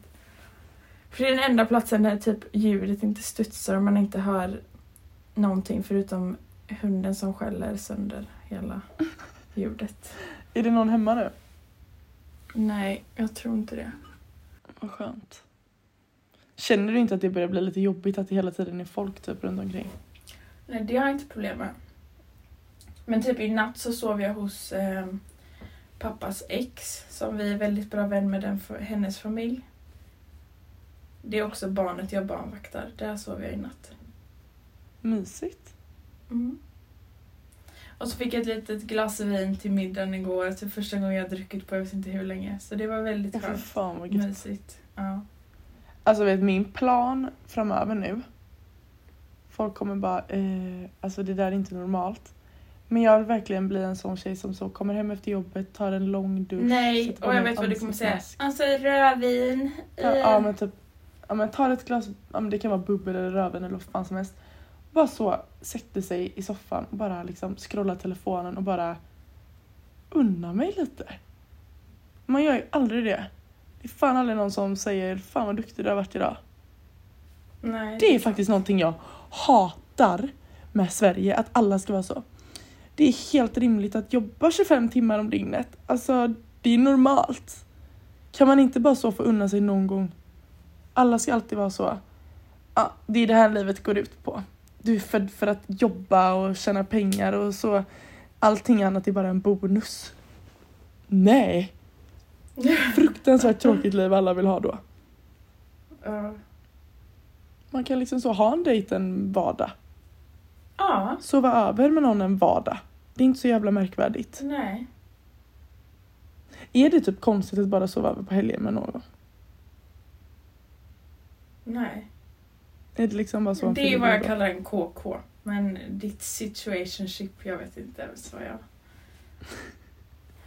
För det är den enda platsen där typ ljudet inte studsar och man inte hör någonting förutom hunden som skäller sönder hela ljudet. Är det någon hemma nu? Nej, jag tror inte det. Vad skönt. Känner du inte att det börjar bli lite jobbigt att det hela tiden är folk typ runt omkring? Nej, det har jag inte problem med. Men typ i natt så sov jag hos eh, pappas ex som vi är väldigt bra vän med den, hennes familj. Det är också barnet jag barnvaktar. Där sov jag i natt. Mysigt. Mm. Och så fick jag ett litet glas vin till middagen igår. Typ första gången jag druckit på jag vet inte hur länge. Så det var väldigt skönt. fan vad. Mysigt. Ja. Alltså vet min plan framöver nu. Folk kommer bara, eh, alltså det där är inte normalt. Men jag vill verkligen bli en sån tjej som så kommer hem efter jobbet, tar en lång dusch. Nej, och jag vet vad du kommer säga. Alltså rödvin. I- ja men typ, ja men tar ett glas, ja men det kan vara bubbel eller rödvin eller vad fan som helst. Bara så, sätter sig i soffan och bara liksom scrollar telefonen och bara unnar mig lite. Man gör ju aldrig det. Det är fan aldrig någon som säger fan vad duktig du har varit idag. Nej, Det är faktiskt någonting jag hatar med Sverige, att alla ska vara så. Det är helt rimligt att jobba 25 timmar om dygnet. Alltså, det är normalt. Kan man inte bara så få unna sig någon gång? Alla ska alltid vara så. Ja, det är det här livet går ut på. Du är född för att jobba och tjäna pengar och så. Allting annat är bara en bonus. Nej. Fruktansvärt tråkigt liv alla vill ha då. Ja. Man kan liksom så ha en dejt en vardag. Ja, Sova över med någon en vardag. Det är inte så jävla märkvärdigt. nej. Är det typ konstigt att bara sova över på helgen med någon? Nej. Är det liksom bara så Det är vad jag då? kallar en KK. Men ditt situationship, jag vet inte ens vad jag...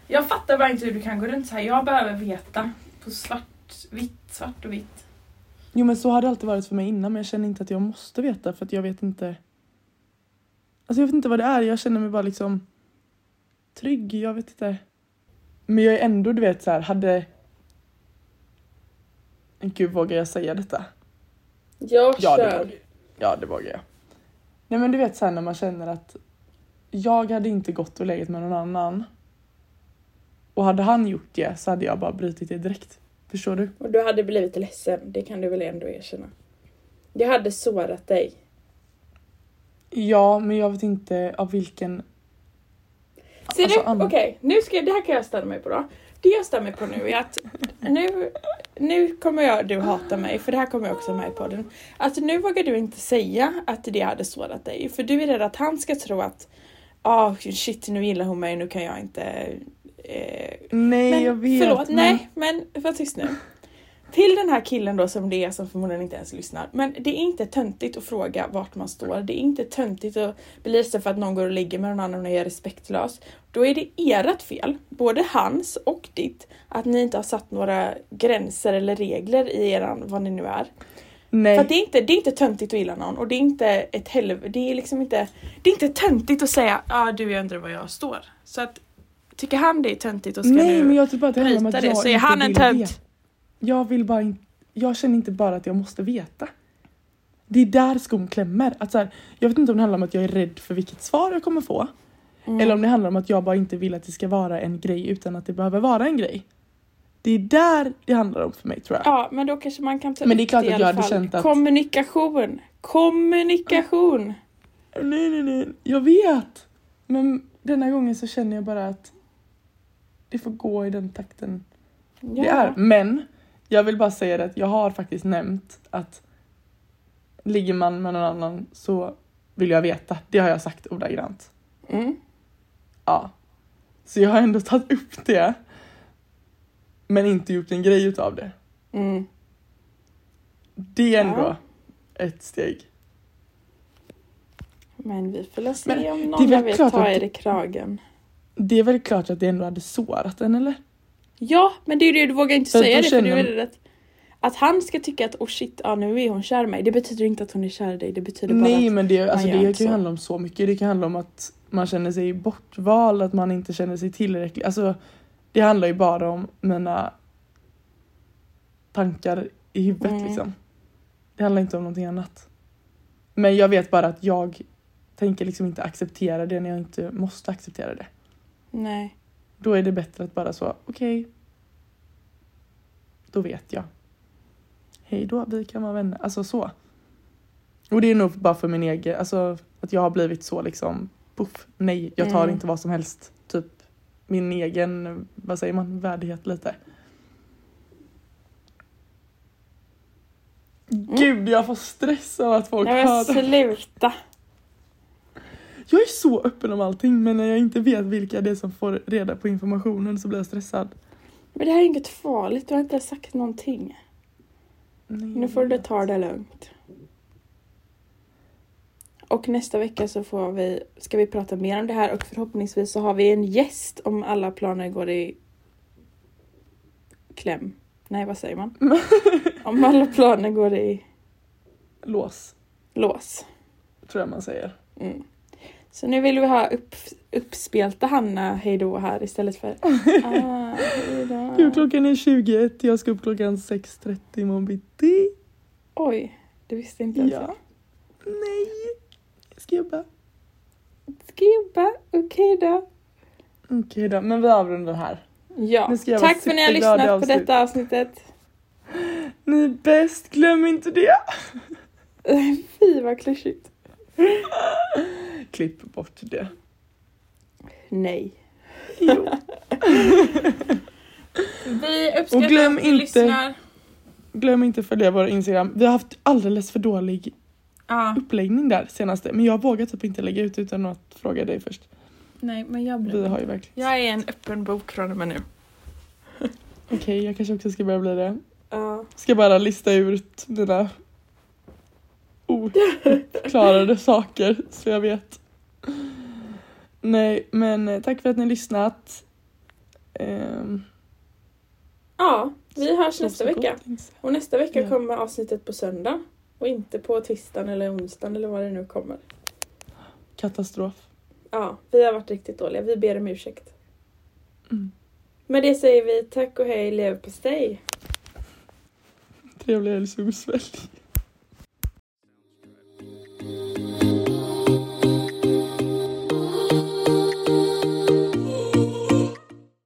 Jag fattar bara inte hur du kan gå runt så här. Jag behöver veta på svart, vitt, svart och vitt. Jo men så har det alltid varit för mig innan men jag känner inte att jag måste veta för att jag vet inte. Alltså jag vet inte vad det är, jag känner mig bara liksom trygg, jag vet inte. Men jag är ändå du vet så här, hade... Gud vågar jag säga detta? Jag Ja det vågar Ja det vågar jag. Nej men du vet så här när man känner att jag hade inte gått och legat med någon annan. Och hade han gjort det så hade jag bara brutit det direkt. Förstår du? Och du hade blivit ledsen, det kan du väl ändå erkänna? Jag hade sårat dig. Ja men jag vet inte av vilken... Ser Alltså, du? Okej, nu ska jag, det här kan jag ställa mig på då. Det jag stämmer mig på nu är att nu, nu kommer jag, du hata mig, för det här kommer jag också med i podden. Att nu vågar du inte säga att det hade sårat dig, för du är rädd att han ska tro att ah shit nu gillar hon mig, nu kan jag inte... Eh, Nej men jag vet. förlåt, men- nej men var tyst nu. Till den här killen då som det är som förmodligen inte ens lyssnar. Men det är inte töntigt att fråga vart man står. Det är inte töntigt att bli ledsen för att någon går och ligger med någon annan och är respektlös. Då är det ert fel, både hans och ditt, att ni inte har satt några gränser eller regler i eran, vad ni nu är. Nej. För det, är inte, det är inte töntigt att gilla någon och det är inte ett helvete, det är liksom inte, det är inte töntigt att säga ja ah, du jag undrar var jag står. Så att tycker han det är töntigt och ska Nej men jag tycker bara att det handlar om bryta att det jag så är han en tönt. Jag vill bara inte... Jag känner inte bara att jag måste veta. Det är där skon klämmer. Att så här, jag vet inte om det handlar om att jag är rädd för vilket svar jag kommer få. Mm. Eller om det handlar om att jag bara inte vill att det ska vara en grej utan att det behöver vara en grej. Det är där det handlar om för mig tror jag. Ja, men då kanske man kan ta Men det är klart i att jag hade känt att- Kommunikation! Kommunikation! Nej nej nej, jag vet! Men denna gången så känner jag bara att det får gå i den takten det är. Men jag vill bara säga det att jag har faktiskt nämnt att ligger man med någon annan så vill jag veta. Det har jag sagt ordagrant. Mm. Ja. Så jag har ändå tagit upp det. Men inte gjort en grej utav det. Mm. Det är ändå Ja. ett steg. Men vi får se Men om någon vill ta er i kragen. Det är väl klart att det ändå hade sårat en eller? Ja, men det är ju det du vågar inte För säga det för du är rädd att, han ska tycka att oh shit, ja, nu är hon kär i mig. Det betyder inte att hon är kär i dig. Det betyder bara Nej att men det, alltså, det kan ju handla om så mycket. Det kan handla om att man känner sig bortvald, att man inte känner sig tillräcklig. Alltså, det handlar ju bara om mina tankar i huvudet Mm. liksom. Det handlar inte om någonting annat. Men jag vet bara att jag tänker liksom inte acceptera det när jag inte måste acceptera det. Nej. Då är det bättre att bara så, okej. Då vet jag. Hej då, vi kan vara vänner. Alltså så. Och det är nog bara för min egen, alltså att jag har blivit så liksom, puff, nej, jag tar Mm. inte vad som helst. Typ min egen, vad säger man, värdighet lite. Gud, jag får stress av att folk Nej hör det. sluta. Jag är så öppen om allting men när jag inte vet vilka det är som får reda på informationen så blir jag stressad. Men det här är inget farligt, du har inte sagt någonting. Nej, Nu får du ta det lugnt. Och nästa vecka så får vi, ska vi prata mer om det här och förhoppningsvis så har vi en gäst om alla planer går i kläm. Nej, vad säger man? om alla planer går i Lås, lås. tror jag man säger. Mm. Så nu vill vi ha upp, uppspelta Hanna hejdå här istället för ah, hejdå. Gud, klockan är 21, jag ska upp klockan 6.30 imorgon bitti. Oj, det visste inte Ja. jag. Nej, jag ska jobba. Skibba, okej då. Okej då, men vi avrundar här. Ja, ska tack för att ni har lyssnat på detta avsnittet. Ni är bäst, glöm inte det. Fy vad klyschigt. Klipp bort det. Nej. Jo. Vi uppskattar Och glöm att ni inte- lyssnar. Glöm inte att följa vår Instagram. Vi har haft alldeles för dålig Ja, uppläggning där senaste. Men jag vågar typ inte lägga ut utan att fråga dig först. nej men jag Vi blir... har ju verkligen... Jag är en öppen bok från och med nu. Okej, jag kanske också ska börja bli det. Ska bara lista ut mina oklarade saker så jag vet. Nej, men eh, tack för att ni har lyssnat. Ehm, ja, vi hörs nästa vecka. Och nästa vecka Ja. kommer avsnittet på söndag. Och inte på tisdagen eller onsdagen eller vad det nu kommer. Katastrof. Ja, vi har varit riktigt dåliga. Vi ber om ursäkt. Mm. Med det säger vi tack och hej leverpastej. Trevlig helg, solsvälj.